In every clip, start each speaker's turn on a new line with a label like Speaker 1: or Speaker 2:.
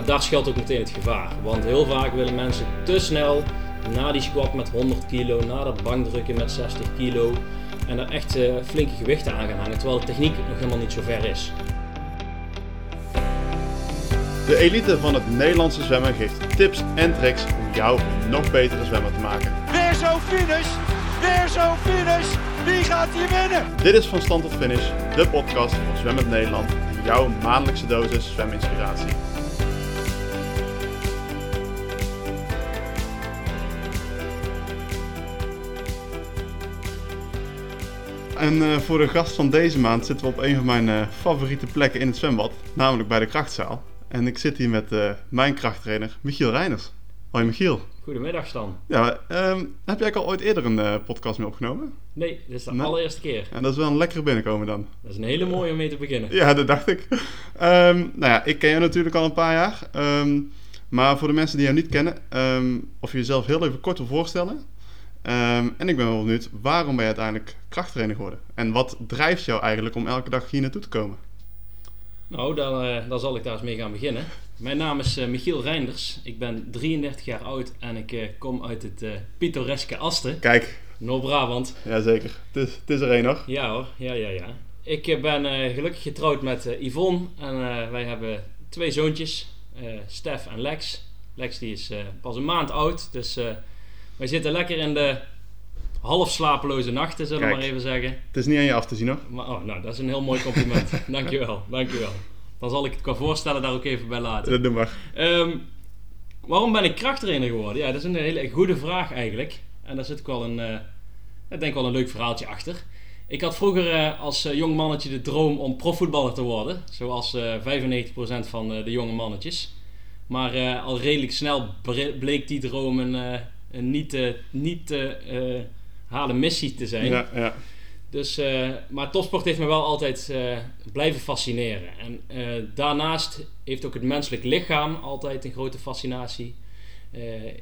Speaker 1: Maar daar schuilt ook meteen het gevaar. Want heel vaak willen mensen te snel na die squat met 100 kilo, na dat bankdrukken met 60 kilo. En er echt uh, flinke gewichten aan gaan hangen, terwijl de techniek nog helemaal niet zo ver is.
Speaker 2: De elite van het Nederlandse zwemmen geeft tips en tricks om jou een nog betere zwemmer te maken.
Speaker 3: Weer zo'n finish! Weer zo'n finish! Wie gaat hier winnen?
Speaker 2: Dit is Van Stand tot Finish, de podcast van Zwemmend Nederland. Jouw maandelijkse dosis zweminspiratie. En uh, voor de gast van deze maand zitten we op een van mijn uh, favoriete plekken in het zwembad, namelijk bij de krachtzaal. En ik zit hier met uh, mijn krachttrainer Michiel Reiners. Hoi Michiel.
Speaker 1: Goedemiddag Stan.
Speaker 2: Ja, um, heb jij al ooit eerder een podcast mee opgenomen?
Speaker 1: Nee, dit is de nee? allereerste keer.
Speaker 2: En dat is wel een lekkere binnenkomen dan.
Speaker 1: Dat is een hele mooie om mee te beginnen.
Speaker 2: ja, dat dacht ik. Um, nou ja, ik ken je natuurlijk al een paar jaar. Um, maar voor de mensen die jou niet kennen, of je jezelf heel even kort wil voorstellen. En ik ben wel benieuwd, waarom ben je uiteindelijk krachttrainer geworden? En wat drijft jou eigenlijk om elke dag hier naartoe te komen?
Speaker 1: Nou, dan, uh, dan zal ik daar eens mee gaan beginnen. Mijn naam is uh, Michiel Reinders. Ik ben 33 jaar oud en ik uh, kom uit het pittoreske Asten.
Speaker 2: Kijk.
Speaker 1: Noord-Brabant.
Speaker 2: Jazeker. Het is, het is er één nog.
Speaker 1: Ja hoor, ja, ja, ja. Ik ben gelukkig getrouwd met Yvonne en wij hebben twee zoontjes, Stef en Lex. Lex die is pas een maand oud, dus wij zitten lekker in de half slapeloze nachten, zullen we maar even zeggen.
Speaker 2: Het is niet aan je af te zien hoor.
Speaker 1: Maar, oh, nou, dat is een heel mooi compliment. dankjewel, dankjewel. Dan zal ik het qua voorstellen daar ook even bij laten.
Speaker 2: Dat doe maar.
Speaker 1: Um, waarom ben ik krachttrainer geworden? Ja, dat is een hele goede vraag eigenlijk. En daar zit ik wel een, uh, ik denk wel een leuk verhaaltje achter. Ik had vroeger uh, als uh, jong mannetje de droom om profvoetballer te worden. Zoals 95% van de jonge mannetjes. Maar al redelijk snel bleek die droom een, een niet, niet halen missie te zijn.
Speaker 2: Ja, ja.
Speaker 1: Dus, uh, maar topsport heeft me wel altijd uh, blijven fascineren. En uh, daarnaast heeft ook het menselijk lichaam altijd een grote fascinatie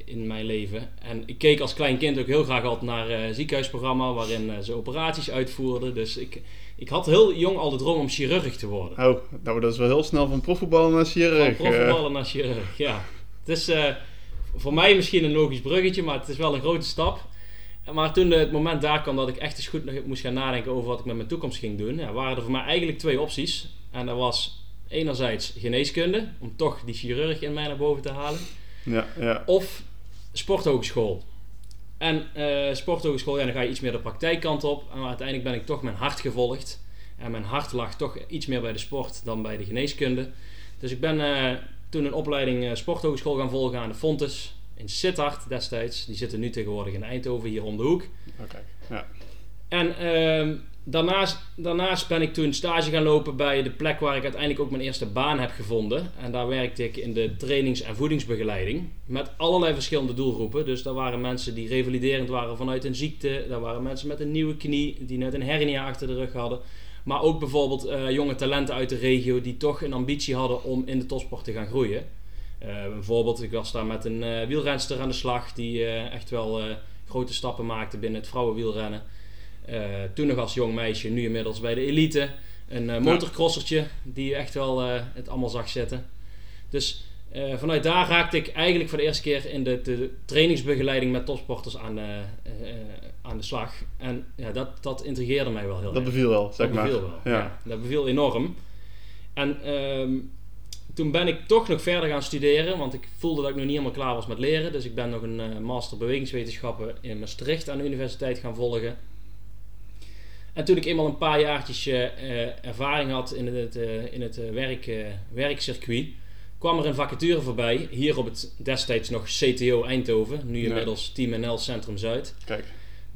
Speaker 1: in mijn leven. En ik keek als klein kind ook heel graag altijd naar ziekenhuisprogramma waarin ze operaties uitvoerden. Dus ik, ik had heel jong al de droom om chirurg te worden.
Speaker 2: Oh, nou dat is wel heel snel van profvoetballer naar chirurg.
Speaker 1: Van profvoetballer naar chirurg, ja. Het is voor mij misschien een logisch bruggetje, maar het is wel een grote stap. Maar toen het moment daar kwam dat ik echt eens goed moest gaan nadenken over wat ik met mijn toekomst ging doen, ja, waren er voor mij eigenlijk twee opties. En dat was enerzijds geneeskunde, om toch die chirurg in mij naar boven te halen.
Speaker 2: Ja, ja.
Speaker 1: Of sporthogeschool. En uh, sporthogeschool, ja, dan ga je iets meer de praktijkkant op. En uiteindelijk ben ik toch mijn hart gevolgd. En mijn hart lag toch iets meer bij de sport dan bij de geneeskunde. Dus ik ben uh, toen een opleiding uh, sporthogeschool gaan volgen aan de Fontes in Sittard destijds. Die zitten nu tegenwoordig in Eindhoven, hier om de hoek.
Speaker 2: Oké, ja.
Speaker 1: En uh, daarnaast, daarnaast ben ik toen stage gaan lopen bij de plek waar ik uiteindelijk ook mijn eerste baan heb gevonden. En daar werkte ik in de trainings- en voedingsbegeleiding. Met allerlei verschillende doelgroepen. Dus daar waren mensen die revaliderend waren vanuit een ziekte. Daar waren mensen met een nieuwe knie, die net een hernia achter de rug hadden. Maar ook bijvoorbeeld uh, jonge talenten uit de regio die toch een ambitie hadden om in de topsport te gaan groeien. Uh, bijvoorbeeld, ik was daar met een uh, wielrenster aan de slag die uh, echt wel grote stappen maakte binnen het vrouwenwielrennen. toen nog als jong meisje, nu inmiddels bij de elite. Een motorcrossertje die echt wel het allemaal zag zitten. Dus vanuit daar raakte ik eigenlijk voor de eerste keer in de, de trainingsbegeleiding met topsporters aan, aan de slag. En ja, dat, dat intrigeerde mij wel heel
Speaker 2: dat
Speaker 1: erg.
Speaker 2: Dat beviel wel, zeg
Speaker 1: dat
Speaker 2: maar.
Speaker 1: Beviel wel, ja. ja. Dat beviel enorm. En ehm, toen ben ik toch nog verder gaan studeren, want ik voelde dat ik nog niet helemaal klaar was met leren. Dus ik ben nog een uh, master bewegingswetenschappen in Maastricht aan de universiteit gaan volgen. En toen ik eenmaal een paar jaartjes uh, ervaring had in het, uh, in het werk, werkcircuit, kwam er een vacature voorbij. Hier op het destijds nog CTO Eindhoven, nu inmiddels ja. Team NL Centrum Zuid.
Speaker 2: Kijk.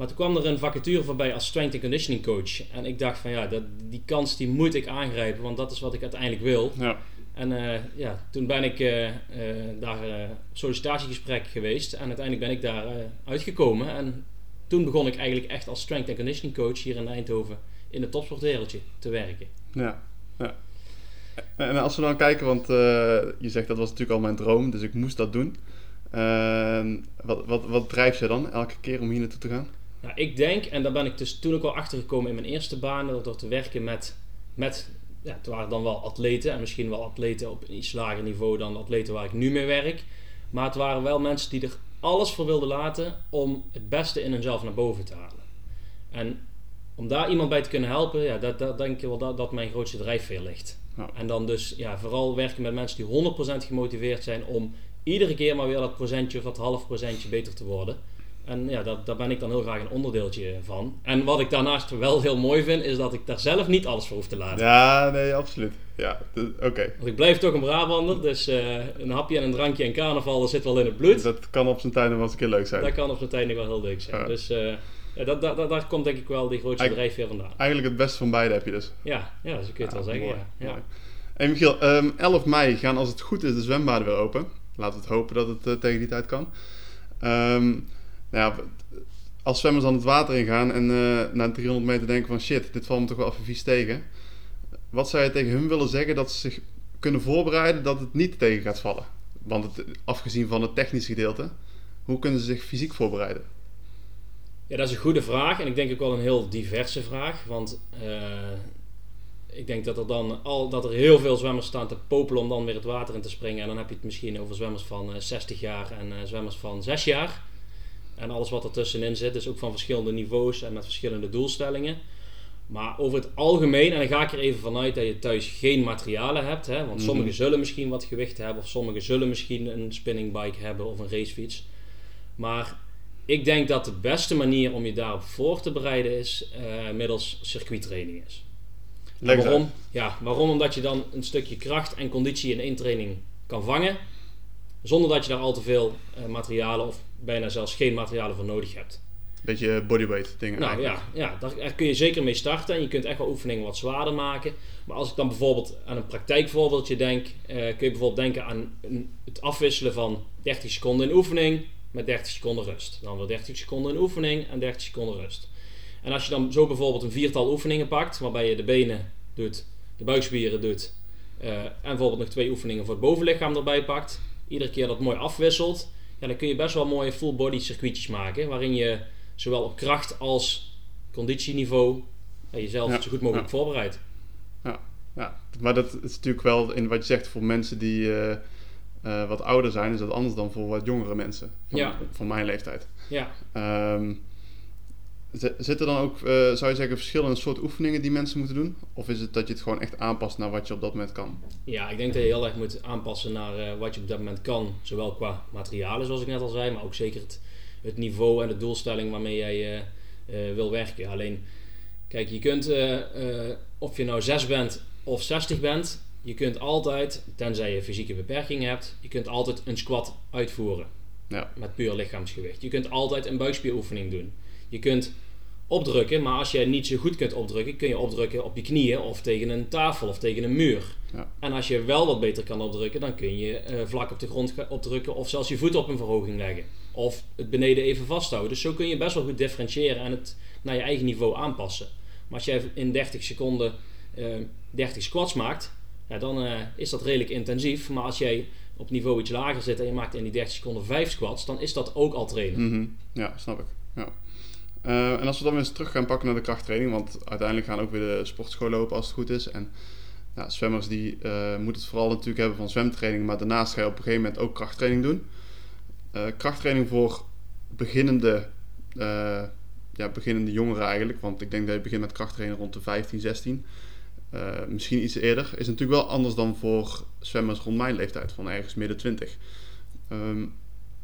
Speaker 1: Maar toen kwam er een vacature voorbij als strength and conditioning coach. En ik dacht van ja, dat, die kans die moet ik aangrijpen, want dat is wat ik uiteindelijk wil.
Speaker 2: Ja.
Speaker 1: En uh, ja, toen ben ik uh, uh, daar sollicitatiegesprek geweest en uiteindelijk ben ik daar uitgekomen. En toen begon ik eigenlijk echt als strength and conditioning coach hier in Eindhoven in het topsportwereldje te werken.
Speaker 2: Ja, ja. En als we dan kijken, want je zegt dat was natuurlijk al mijn droom, dus ik moest dat doen. Ehm, wat, wat, wat drijft je dan elke keer om hier naartoe te gaan?
Speaker 1: Nou, ik denk, en daar ben ik dus toen ook al achter gekomen in mijn eerste baan, door te werken met, met ja, het waren dan wel atleten en misschien wel atleten op een iets lager niveau dan de atleten waar ik nu mee werk. Maar het waren wel mensen die er alles voor wilden laten om het beste in hunzelf naar boven te halen. En om daar iemand bij te kunnen helpen, ja, dat, dat denk ik wel dat, dat mijn grootste drijfveer ligt.
Speaker 2: Ja.
Speaker 1: En dan dus ja, vooral werken met mensen die 100% gemotiveerd zijn om iedere keer maar weer dat procentje of dat half procentje beter te worden. En ja, dat, daar ben ik dan heel graag een onderdeeltje van. En wat ik daarnaast wel heel mooi vind, is dat ik daar zelf niet alles voor hoef te laten.
Speaker 2: Ja, nee, absoluut. Ja, oké.
Speaker 1: Want ik blijf toch een Brabander, dus eh, een hapje en een drankje en carnaval, dat zit wel in het bloed.
Speaker 2: Dat kan op zijn tijd nog wel eens een keer leuk zijn.
Speaker 1: Dat kan op zijn tijd nog wel heel leuk zijn.
Speaker 2: Ja.
Speaker 1: Dus eh, ja, dat, dat, dat- daar komt denk ik wel die grootste drijfveer vandaan.
Speaker 2: Eigenlijk het beste van beide heb je dus.
Speaker 1: Ja, ja zo kun je het wel zeggen.
Speaker 2: mooi,
Speaker 1: Ja.
Speaker 2: Mooi. En Michiel, ehm, 11 mei gaan als het goed is de zwembaden weer open. Laten we het hopen dat het eh, tegen die tijd kan. Ehm, nou als zwemmers dan het water ingaan en eh, na 300 meter denken van shit, dit valt me toch wel even vies tegen. Wat zou je tegen hun willen zeggen dat ze zich kunnen voorbereiden dat het niet tegen gaat vallen? Want het, afgezien van het technische gedeelte, hoe kunnen ze zich fysiek voorbereiden?
Speaker 1: Ja, dat is een goede vraag en ik denk ook wel een heel diverse vraag. Want eh, ik denk dat er dan al dat er heel veel zwemmers staan te popelen om dan weer het water in te springen. En dan heb je het misschien over zwemmers van eh, 60 jaar en zwemmers van 6 jaar. En alles wat ertussenin zit, is ook van verschillende niveaus en met verschillende doelstellingen. Maar over het algemeen, en dan ga ik er even vanuit dat je thuis geen materialen hebt. Hè, want
Speaker 2: Mhm.
Speaker 1: sommigen zullen misschien wat gewicht hebben, of sommigen zullen misschien een spinningbike hebben of een racefiets. Maar ik denk dat de beste manier om je daarop voor te bereiden is eh, middels circuittraining is. Waarom? Ja, waarom? Omdat je dan een stukje kracht en conditie in één training kan vangen. Zonder dat je daar al te veel eh, materialen of bijna zelfs geen materialen voor nodig hebt.
Speaker 2: Beetje bodyweight dingen
Speaker 1: Nou
Speaker 2: eigenlijk.
Speaker 1: ja, ja daar, daar kun je zeker mee starten. En je kunt echt wel oefeningen wat zwaarder maken. Maar als ik dan bijvoorbeeld aan een praktijkvoorbeeldje denk, eh, kun je bijvoorbeeld denken aan het afwisselen van 30 seconden in oefening met 30 seconden rust. Dan weer 30 seconden in oefening en 30 seconden rust. En als je dan zo bijvoorbeeld een viertal oefeningen pakt, waarbij je de benen doet, de buikspieren doet eh, en bijvoorbeeld nog twee oefeningen voor het bovenlichaam erbij pakt, iedere keer dat mooi afwisselt, ja, dan kun je best wel mooie full body circuitjes maken, waarin je zowel op kracht als conditieniveau ja, jezelf
Speaker 2: Ja,
Speaker 1: zo goed mogelijk
Speaker 2: ja.
Speaker 1: voorbereidt.
Speaker 2: Ja, maar dat is natuurlijk wel in wat je zegt voor mensen die eh, eh, wat ouder zijn, is dat anders dan voor wat jongere mensen van,
Speaker 1: Ja.
Speaker 2: van mijn leeftijd.
Speaker 1: Ja.
Speaker 2: Zi- zitten dan ook, eh, zou je zeggen, verschillende soort oefeningen die mensen moeten doen? Of is het dat je het gewoon echt aanpast naar wat je op dat moment kan?
Speaker 1: ja, ik denk dat je heel erg moet aanpassen naar eh, wat je op dat moment kan. Zowel qua materialen, zoals ik net al zei, maar ook zeker het, het niveau en de doelstelling waarmee jij eh, wil werken. Alleen, kijk, je kunt, of je nou 6 bent of 60 bent, je kunt altijd, tenzij je fysieke beperking hebt, je kunt altijd een squat uitvoeren.
Speaker 2: Ja.
Speaker 1: Met puur lichaamsgewicht. Je kunt altijd een buikspieroefening doen. Je kunt opdrukken, maar als je niet zo goed kunt opdrukken, kun je opdrukken op je knieën of tegen een tafel of tegen een muur.
Speaker 2: Ja.
Speaker 1: En als je wel wat beter kan opdrukken, dan kun je eh, vlak op de grond opdrukken of zelfs je voet op een verhoging leggen. Of het beneden even vasthouden. Dus zo kun je best wel goed differentiëren en het naar je eigen niveau aanpassen. Maar als jij in 30 seconden eh 30 squats maakt, ja, dan eh, is dat redelijk intensief. Maar als jij op niveau iets lager zit en je maakt in die 30 seconden 5 squats, dan is dat ook al trainen.
Speaker 2: Mhm. Ja, snap ik. Ja. Eh, en als we dan weer eens terug gaan pakken naar de krachttraining, want uiteindelijk gaan ook weer de sportschool lopen als het goed is. En zwemmers die eh, moeten het vooral natuurlijk hebben van zwemtraining, maar daarnaast ga je op een gegeven moment ook krachttraining doen. Eh, krachttraining voor beginnende, ja, beginnende jongeren eigenlijk, want ik denk dat je begint met krachttrainen rond de 15, 16. Eh, misschien iets eerder, is natuurlijk wel anders dan voor zwemmers rond mijn leeftijd, van ergens midden 20. Ehm,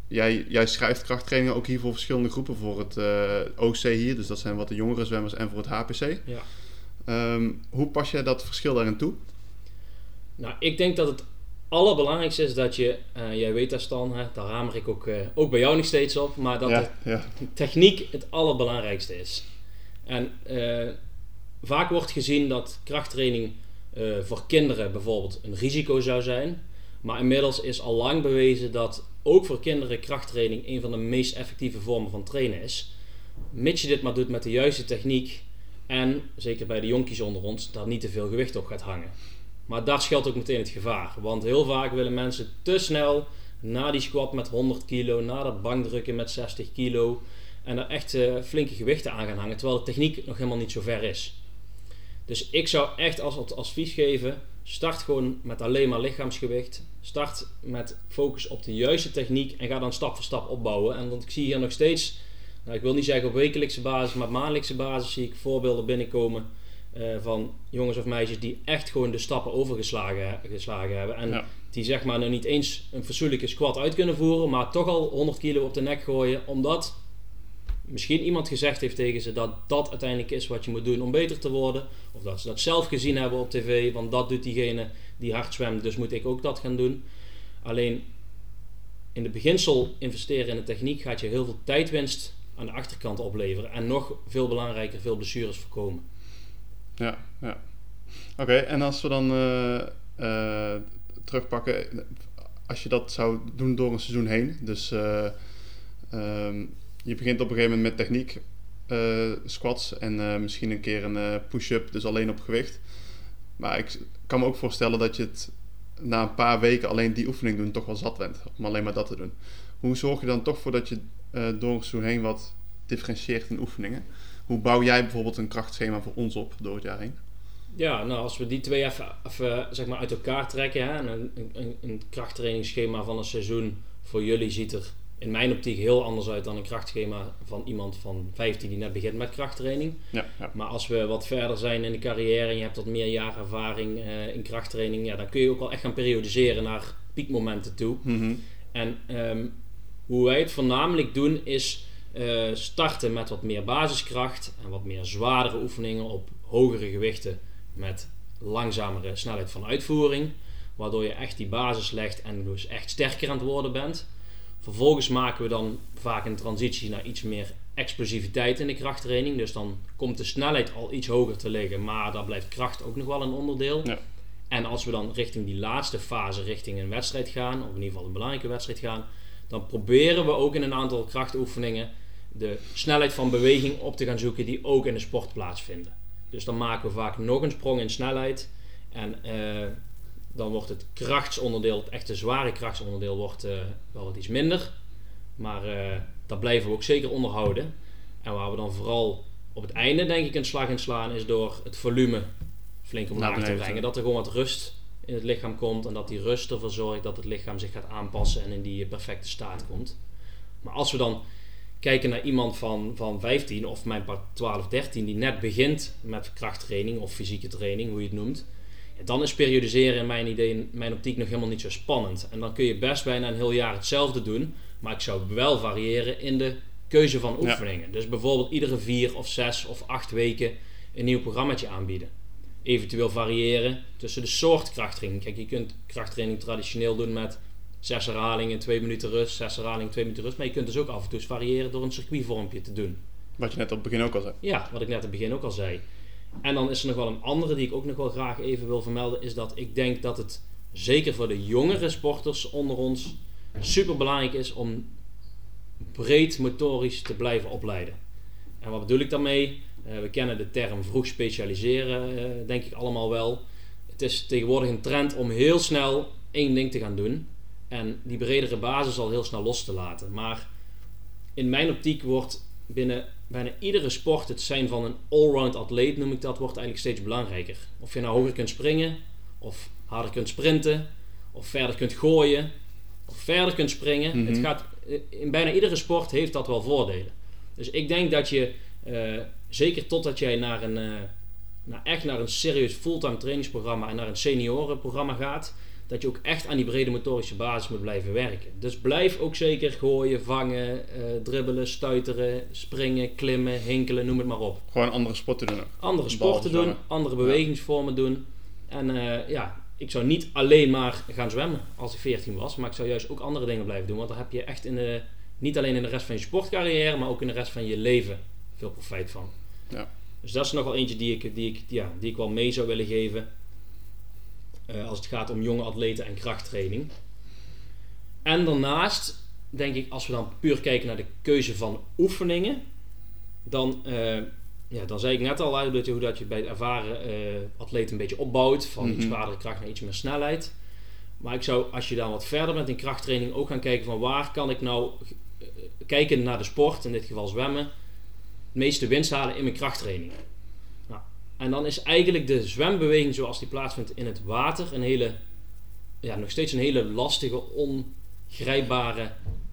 Speaker 2: Jij, jij schrijft krachttrainingen ook hier voor verschillende groepen. Voor het eh, OC hier, dus dat zijn wat de jongere zwemmers, en voor het HPC.
Speaker 1: Ja.
Speaker 2: Ehm, hoe pas jij dat verschil daarin toe?
Speaker 1: Nou, ik denk dat het allerbelangrijkste is dat je, eh, jij weet dat Stan, hè, daar hamer ik ook, eh, ook bij jou nog steeds op, maar dat
Speaker 2: ja, ja.
Speaker 1: de techniek het allerbelangrijkste is. En vaak wordt gezien dat krachttraining voor kinderen bijvoorbeeld een risico zou zijn. Maar inmiddels is al lang bewezen dat ook voor kinderen krachttraining een van de meest effectieve vormen van trainen is. Mits je dit maar doet met de juiste techniek en, zeker bij de jonkies onder ons, daar niet te veel gewicht op gaat hangen. Maar daar schuilt ook meteen het gevaar. Want heel vaak willen mensen te snel na die squat met 100 kilo, na dat bankdrukken met 60 kilo en er echt eh, flinke gewichten aan gaan hangen, terwijl de techniek nog helemaal niet zo ver is. Dus ik zou echt als als advies geven, start gewoon met alleen maar lichaamsgewicht. Start met focus op de juiste techniek en ga dan stap voor stap opbouwen. En want ik zie hier nog steeds, nou, ik wil niet zeggen op wekelijkse basis, maar op maandelijkse basis zie ik voorbeelden binnenkomen eh, van jongens of meisjes die echt gewoon de stappen overgeslagen geslagen hebben. En
Speaker 2: Ja.
Speaker 1: die zeg maar nog niet eens een fatsoenlijke squat uit kunnen voeren, maar toch al 100 kilo op de nek gooien, omdat misschien iemand gezegd heeft tegen ze dat dat uiteindelijk is wat je moet doen om beter te worden. Of dat ze dat zelf gezien hebben op tv, want dat doet diegene die hard zwemt, dus moet ik ook dat gaan doen. Alleen in het beginsel investeren in de techniek gaat je heel veel tijdwinst aan de achterkant opleveren. En nog veel belangrijker, veel blessures voorkomen.
Speaker 2: Ja, ja. Oké, en als we dan eh, eh, terugpakken, als je dat zou doen door een seizoen heen, dus eh, ehm, je begint op een gegeven moment met techniek, eh, squats en eh, misschien een keer een eh, push-up, dus alleen op gewicht. Maar ik kan me ook voorstellen dat je het na een paar weken alleen die oefening doen toch wel zat bent, om alleen maar dat te doen. Hoe zorg je dan toch voor dat je door seizoen heen wat differentieert in oefeningen? Hoe bouw jij bijvoorbeeld een krachtschema voor ons op door het jaar heen?
Speaker 1: Ja, nou als we die twee even, even zeg maar uit elkaar trekken. Hè, en een, een, een krachttrainingsschema van een seizoen voor jullie ziet er in mijn optiek heel anders uit dan een krachtschema van iemand van 15 die net begint met krachttraining.
Speaker 2: Ja, ja.
Speaker 1: Maar als we wat verder zijn in de carrière en je hebt wat meer jaren ervaring eh, in krachttraining, ja, dan kun je ook wel echt gaan periodiseren naar piekmomenten toe.
Speaker 2: Mhm.
Speaker 1: En ehm, hoe wij het voornamelijk doen is eh, starten met wat meer basiskracht en wat meer zwaardere oefeningen op hogere gewichten met langzamere snelheid van uitvoering. Waardoor je echt die basis legt en dus echt sterker aan het worden bent. Vervolgens maken we dan vaak een transitie naar iets meer explosiviteit in de krachttraining. Dus dan komt de snelheid al iets hoger te liggen, maar daar blijft kracht ook nog wel een onderdeel.
Speaker 2: Ja.
Speaker 1: En als we dan richting die laatste fase, richting een wedstrijd gaan, of in ieder geval een belangrijke wedstrijd gaan, dan proberen we ook in een aantal krachtoefeningen de snelheid van beweging op te gaan zoeken die ook in de sport plaatsvinden. Dus dan maken we vaak nog een sprong in snelheid en eh, dan wordt het krachtsonderdeel, het echte zware krachtsonderdeel, wordt eh, wel wat iets minder. Maar eh, dat blijven we ook zeker onderhouden. En waar we dan vooral op het einde denk ik een slag in slaan is door het volume flink omlaag te brengen. Dat er gewoon wat rust in het lichaam komt en dat die rust ervoor zorgt dat het lichaam zich gaat aanpassen en in die perfecte staat komt. Maar als we dan kijken naar iemand van, van 15 of mijn part 12, 13 die net begint met krachttraining of fysieke training, hoe je het noemt, dan is periodiseren in mijn idee, in mijn optiek nog helemaal niet zo spannend. En dan kun je best bijna een heel jaar hetzelfde doen, maar ik zou wel variëren in de keuze van
Speaker 2: Ja.
Speaker 1: oefeningen. Dus bijvoorbeeld iedere vier of zes of acht weken een nieuw programmaatje aanbieden. Eventueel variëren tussen de soort krachttraining. Kijk, je kunt krachttraining traditioneel doen met zes herhalingen, twee minuten rust, zes herhalingen, twee minuten rust. Maar je kunt dus ook af en toe variëren door een circuitvormpje te doen.
Speaker 2: Wat je net op het begin ook al zei.
Speaker 1: Ja, wat ik net aan het begin ook al zei. En dan is er nog wel een andere die ik ook nog wel graag even wil vermelden. Is dat ik denk dat het zeker voor de jongere sporters onder ons super belangrijk is om breed motorisch te blijven opleiden. En wat bedoel ik daarmee? Eh, we kennen de term vroeg specialiseren, eh, denk ik allemaal wel. Het is tegenwoordig een trend om heel snel één ding te gaan doen. En die bredere basis al heel snel los te laten. Maar in mijn optiek wordt binnen bijna iedere sport het zijn van een allround atleet, noem ik dat, wordt eigenlijk steeds belangrijker. Of je nou hoger kunt springen, of harder kunt sprinten, of verder kunt gooien, of verder kunt springen.
Speaker 2: Mhm.
Speaker 1: Het gaat, in bijna iedere sport heeft dat wel voordelen. Dus ik denk dat je, eh, zeker totdat jij naar een, eh, naar echt naar een serieus fulltime trainingsprogramma en naar een seniorenprogramma gaat, dat je ook echt aan die brede motorische basis moet blijven werken. Dus blijf ook zeker gooien, vangen, eh, dribbelen, stuiteren, springen, klimmen, hinkelen, noem het maar op.
Speaker 2: Gewoon andere sporten doen ook.
Speaker 1: Andere sporten doen, andere bewegingsvormen doen. En eh, ja, ik zou niet alleen maar gaan zwemmen als ik 14 was, maar ik zou juist ook andere dingen blijven doen. Want daar heb je echt in de, niet alleen in de rest van je sportcarrière, maar ook in de rest van je leven veel profijt van.
Speaker 2: Ja.
Speaker 1: Dus dat is nog wel eentje die ik, die ik, ja, die ik wel mee zou willen geven. Eh, als het gaat om jonge atleten en krachttraining. En daarnaast denk ik, als we dan puur kijken naar de keuze van oefeningen, dan, eh, ja, dan zei ik net al uit dat je, hoe dat je bij het ervaren eh atleet een beetje opbouwt, van iets
Speaker 2: Mhm.
Speaker 1: zwaardere kracht naar iets meer snelheid. Maar ik zou, als je dan wat verder bent in krachttraining, ook gaan kijken van waar kan ik nou, kijken naar de sport, in dit geval zwemmen, het meeste winst halen in mijn krachttraining. En dan is eigenlijk de zwembeweging zoals die plaatsvindt in het water een hele, ja, nog steeds een hele lastige, ongrijpbare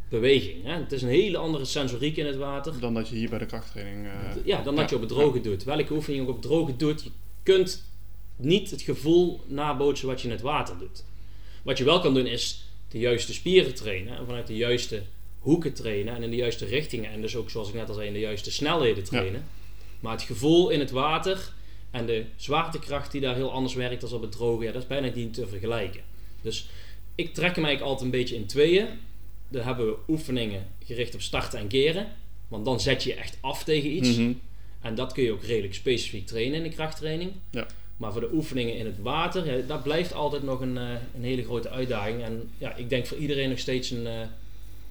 Speaker 1: beweging. Hè? Het is een hele andere sensoriek in het water.
Speaker 2: Dan dat je hier bij de krachttraining... eh,
Speaker 1: Ja, dan dat je op het droge doet. Welke oefening je ook op het droge doet, je kunt niet het gevoel nabootsen wat je in het water doet. Wat je wel kan doen is de juiste spieren trainen en vanuit de juiste hoeken trainen en in de juiste richtingen en dus ook zoals ik net al zei in de juiste snelheden trainen. Maar het gevoel in het water en de zwaartekracht die daar heel anders werkt als op het droge, ja, dat is bijna niet te vergelijken. Dus ik trek hem eigenlijk altijd een beetje in tweeën. Dan hebben we oefeningen gericht op starten en keren. Want dan zet je je echt af tegen iets.
Speaker 2: mhm.
Speaker 1: En dat kun je ook redelijk specifiek trainen in de krachttraining.
Speaker 2: Ja.
Speaker 1: Maar voor de oefeningen in het water, ja, dat blijft altijd nog een, eh, een hele grote uitdaging. En ja, ik denk voor iedereen nog steeds een, eh,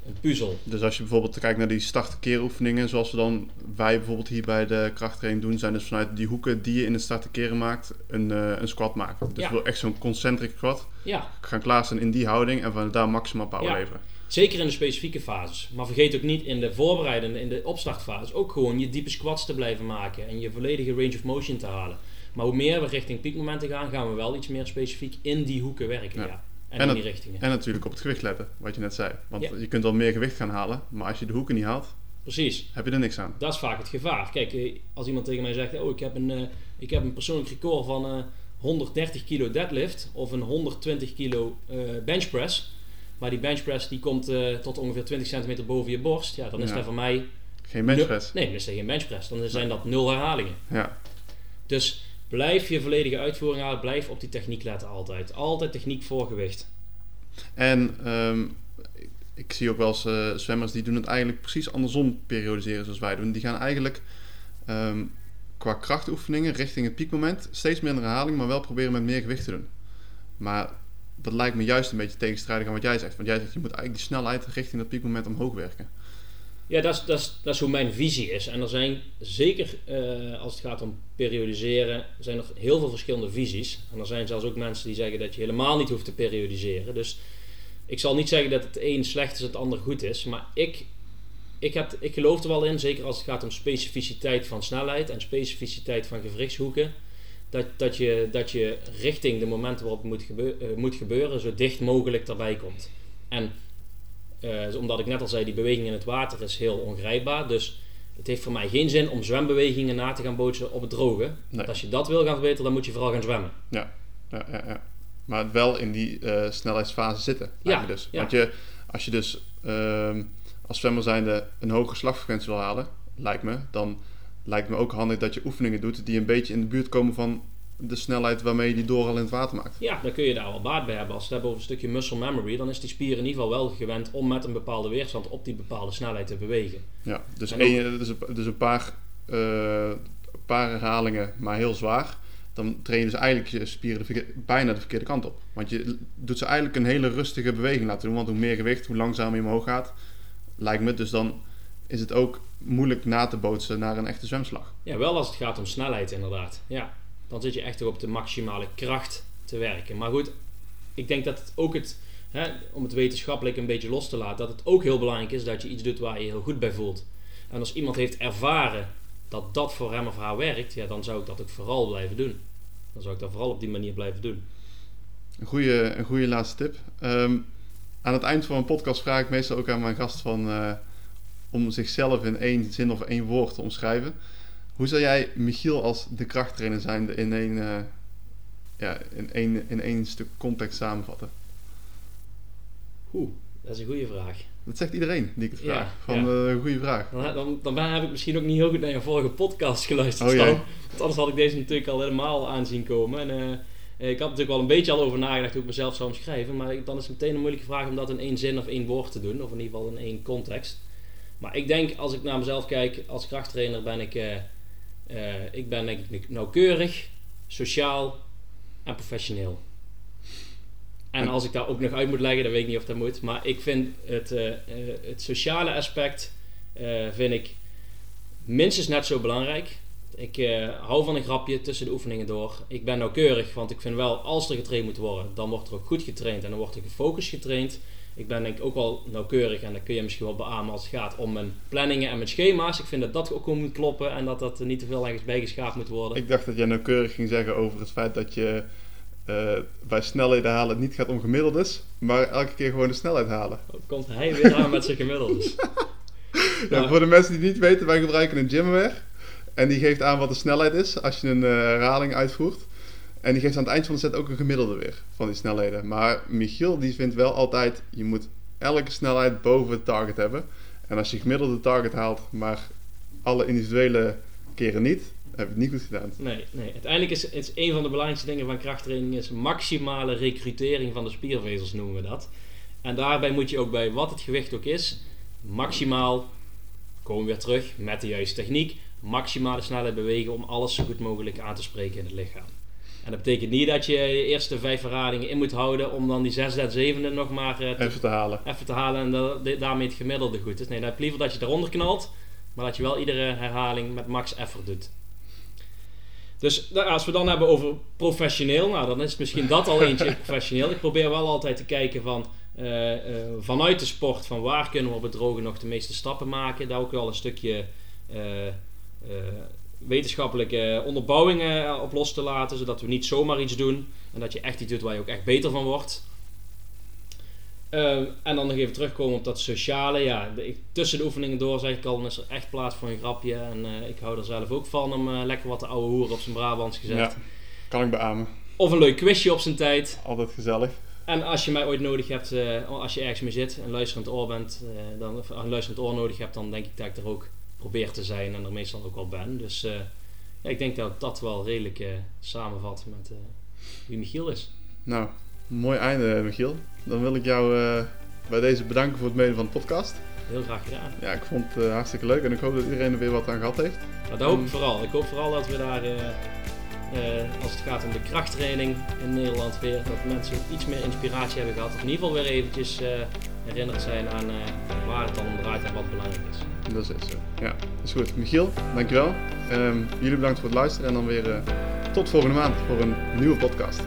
Speaker 1: een puzzel.
Speaker 2: Dus als je bijvoorbeeld kijkt naar die start-keeroefeningen, zoals we dan wij bijvoorbeeld hier bij de krachttraining doen, zijn dus vanuit die hoeken die je in het starten keren maakt, een, eh, een squat maken. Dus
Speaker 1: Ja.
Speaker 2: wel echt zo'n concentric squat.
Speaker 1: Ja,
Speaker 2: Gaan klaarstaan in die houding en van daar maximaal power
Speaker 1: Ja.
Speaker 2: leveren.
Speaker 1: zeker in de specifieke fases. Maar vergeet ook niet in de voorbereidende, in de opstartfases, ook gewoon je diepe squats te blijven maken. En je volledige range of motion te halen. Maar hoe meer we richting piekmomenten gaan, gaan we wel iets meer specifiek in die hoeken werken.
Speaker 2: Ja.
Speaker 1: En,
Speaker 2: En
Speaker 1: in die richtingen.
Speaker 2: En natuurlijk op het gewicht letten, wat je net zei. Want
Speaker 1: Ja.
Speaker 2: je kunt wel meer gewicht gaan halen, maar als je de hoeken niet haalt,
Speaker 1: Precies.
Speaker 2: heb je er niks aan.
Speaker 1: Dat is vaak het gevaar. Kijk, eh, als iemand tegen mij zegt: Oh, ik heb een, eh, ik heb een persoonlijk record van eh 130 kilo deadlift of een 120 kilo eh benchpress. Maar die benchpress die komt eh, tot ongeveer 20 centimeter boven je borst. Ja, dan is
Speaker 2: Ja.
Speaker 1: dat voor mij.
Speaker 2: Geen benchpress.
Speaker 1: Nee, dan is dat geen benchpress. Dan zijn dat nul herhalingen.
Speaker 2: Ja.
Speaker 1: Dus blijf je volledige uitvoering halen. Blijf op die techniek letten altijd. Altijd techniek voor gewicht.
Speaker 2: En ehm, ik, zie ook wel eens eh, zwemmers die doen het eigenlijk precies andersom periodiseren zoals wij doen. Die gaan eigenlijk ehm, qua krachtoefeningen richting het piekmoment steeds minder herhaling, maar wel proberen met meer gewicht te doen. Maar dat lijkt me juist een beetje tegenstrijdig aan wat jij zegt. Want jij zegt je moet eigenlijk die snelheid richting dat piekmoment omhoog werken.
Speaker 1: Ja, dat is, dat, is, dat is hoe mijn visie is. En er zijn zeker, eh, als het gaat om periodiseren, zijn er heel veel verschillende visies. En er zijn zelfs ook mensen die zeggen dat je helemaal niet hoeft te periodiseren. Dus ik zal niet zeggen dat het een slecht is het ander goed is. Maar ik, ik, heb, ik geloof er wel in, zeker als het gaat om specificiteit van snelheid en specificiteit van gewrichtshoeken. Dat, dat, je, dat je richting de momenten waarop het moet, gebeu- eh, moet gebeuren, zo dicht mogelijk daarbij komt. En eh, dus omdat ik net al zei, die beweging in het water is heel ongrijpbaar. Dus het heeft voor mij geen zin om zwembewegingen na te gaan bootsen op het droge.
Speaker 2: Nee.
Speaker 1: Als je dat wil gaan verbeteren, dan moet je vooral gaan zwemmen.
Speaker 2: Ja, ja, ja. ja. Maar wel in die eh, snelheidsfase zitten.
Speaker 1: Ja,
Speaker 2: dus.
Speaker 1: ja.
Speaker 2: Want je, als je dus ehm, als zwemmer zijnde een hoge slagfrequentie wil halen, lijkt me, dan lijkt me ook handig dat je oefeningen doet die een beetje in de buurt komen van de snelheid waarmee je die door al in het water maakt.
Speaker 1: Ja, dan kun je daar wel baat bij hebben. Als we het hebben over een stukje muscle memory, dan is die spier in ieder geval wel gewend om met een bepaalde weerstand op die bepaalde snelheid te bewegen.
Speaker 2: Ja, dus,
Speaker 1: En
Speaker 2: één, dus, een, dus een paar, een paar herhalingen, maar heel zwaar. Dan train je dus eigenlijk je spieren de bijna de verkeerde kant op. Want je doet ze eigenlijk een hele rustige beweging laten doen. Want hoe meer gewicht, hoe langzamer je omhoog gaat, lijkt me. Dus dan is het ook moeilijk na te bootsen naar een echte zwemslag.
Speaker 1: Ja, wel als het gaat om snelheid inderdaad. Ja, dan zit je echt op de maximale kracht te werken. Maar goed, ik denk dat het ook het, hè, om het wetenschappelijk een beetje los te laten, dat het ook heel belangrijk is dat je iets doet waar je je heel goed bij voelt. En als iemand heeft ervaren dat dat voor hem of haar werkt, ja, dan zou ik dat ook vooral blijven doen. Dan zou ik dat vooral op die manier blijven doen.
Speaker 2: Een goede, een goede laatste tip. Ehm, aan het eind van een podcast vraag ik meestal ook aan mijn gast van, eh, om zichzelf in één zin of één woord te omschrijven. Hoe zou jij Michiel als de krachttrainer zijn in één, eh, ja, in één, in één stuk context samenvatten?
Speaker 1: Oeh, dat is een goede vraag.
Speaker 2: Dat zegt iedereen die ik het
Speaker 1: Ja,
Speaker 2: vraag. Van,
Speaker 1: ja.
Speaker 2: een goede vraag.
Speaker 1: Dan, dan, dan heb ik misschien ook niet heel goed naar je vorige podcast geluisterd.
Speaker 2: Oh.
Speaker 1: Want anders had ik deze natuurlijk al helemaal aanzien komen. En, eh, ik had natuurlijk wel een beetje al over nagedacht hoe ik mezelf zou omschrijven. Maar dan is het meteen een moeilijke vraag om dat in één zin of één woord te doen. Of in ieder geval in één context. Maar ik denk, als ik naar mezelf kijk, als krachttrainer ben ik... eh, eh, ik ben denk ik nauwkeurig, sociaal en professioneel. En als ik daar ook nog uit moet leggen, dan weet ik niet of dat moet. Maar ik vind het, eh, eh, het sociale aspect vind ik minstens net zo belangrijk. Ik hou van een grapje tussen de oefeningen door. Ik ben nauwkeurig, want ik vind wel als er getraind moet worden, dan wordt er ook goed getraind en dan wordt er gefocust getraind. Ik ben denk ik ook wel nauwkeurig en dat kun je misschien wel beamen als het gaat om mijn planningen en mijn schema's. Ik vind dat dat ook moet kloppen en dat dat niet te veel ergens bijgeschaafd moet worden.
Speaker 2: Ik dacht dat jij nauwkeurig ging zeggen over het feit dat je uh, bij snelheden halen het niet gaat om gemiddeldes, maar elke keer gewoon de snelheid halen.
Speaker 1: Dan komt hij weer aan met zijn gemiddeldes.
Speaker 2: ja, voor de mensen die het niet weten, wij gebruiken een gymware. En die geeft aan wat de snelheid is als je een uh, herhaling uitvoert. En die geeft aan het eind van de set ook een gemiddelde weer van die snelheden. Maar Michiel die vindt wel altijd, je moet elke snelheid boven het target hebben. En als je gemiddelde target haalt, maar alle individuele keren niet, heb je het niet goed gedaan.
Speaker 1: Nee, nee. uiteindelijk is, is een van de belangrijkste dingen van krachttraining is maximale recrutering van de spiervezels noemen we dat. En daarbij moet je ook bij wat het gewicht ook is, maximaal, komen we weer terug met de juiste techniek, maximale snelheid bewegen om alles zo goed mogelijk aan te spreken in het lichaam. En dat betekent niet dat je je eerste vijf herhalingen in moet houden om dan die zesde en zevende nog maar
Speaker 2: uh, even te halen.
Speaker 1: Even te halen en dat, daarmee het gemiddelde goed is. Nee, dan heb je liever dat je eronder knalt, maar dat je wel iedere herhaling met max effort doet. Dus als we dan hebben over professioneel, nou dan is misschien dat al eentje professioneel. Ik probeer wel altijd te kijken van uh, uh, vanuit de sport, van waar kunnen we op het droge nog de meeste stappen maken. Daar ook wel een stukje wetenschappelijke onderbouwingen op los te laten, zodat we niet zomaar iets doen en dat je echt iets doet waar je ook echt beter van wordt. Uh, en dan nog even terugkomen op dat sociale. Ja, ik, tussen de oefeningen door zeg ik al, dan is er echt plaats voor een grapje. En uh, ik hou er zelf ook van om uh, lekker wat de oude hoeren op zijn Brabants gezet. Ja,
Speaker 2: kan ik beamen.
Speaker 1: Of een leuk quizje op zijn tijd.
Speaker 2: Altijd gezellig.
Speaker 1: En als je mij ooit nodig hebt, als je ergens mee zit, een luisterend oor bent, dan, of een luisterend oor nodig hebt, dan denk ik dat ik er ook probeer te zijn en er meestal ook wel ben. Dus ja, ik denk dat dat wel redelijk uh, samenvat met uh, wie Michiel is.
Speaker 2: Nou, mooi einde Michiel. Dan wil ik jou bij deze bedanken voor het meedoen van de podcast.
Speaker 1: Heel graag gedaan.
Speaker 2: Ja, ik vond het hartstikke leuk en ik hoop dat iedereen er weer wat aan gehad heeft.
Speaker 1: dat hoop ik vooral. Ik hoop vooral dat we daar, als het gaat om de krachttraining in Nederland weer, dat mensen iets meer inspiratie hebben gehad. Of in ieder geval weer eventjes herinnerd zijn aan waar het dan om draait en wat belangrijk is.
Speaker 2: Dat is zo. Ja, is goed. Michiel, dankjewel. Um, jullie bedankt voor het luisteren en dan weer uh, tot volgende maand voor een nieuwe podcast.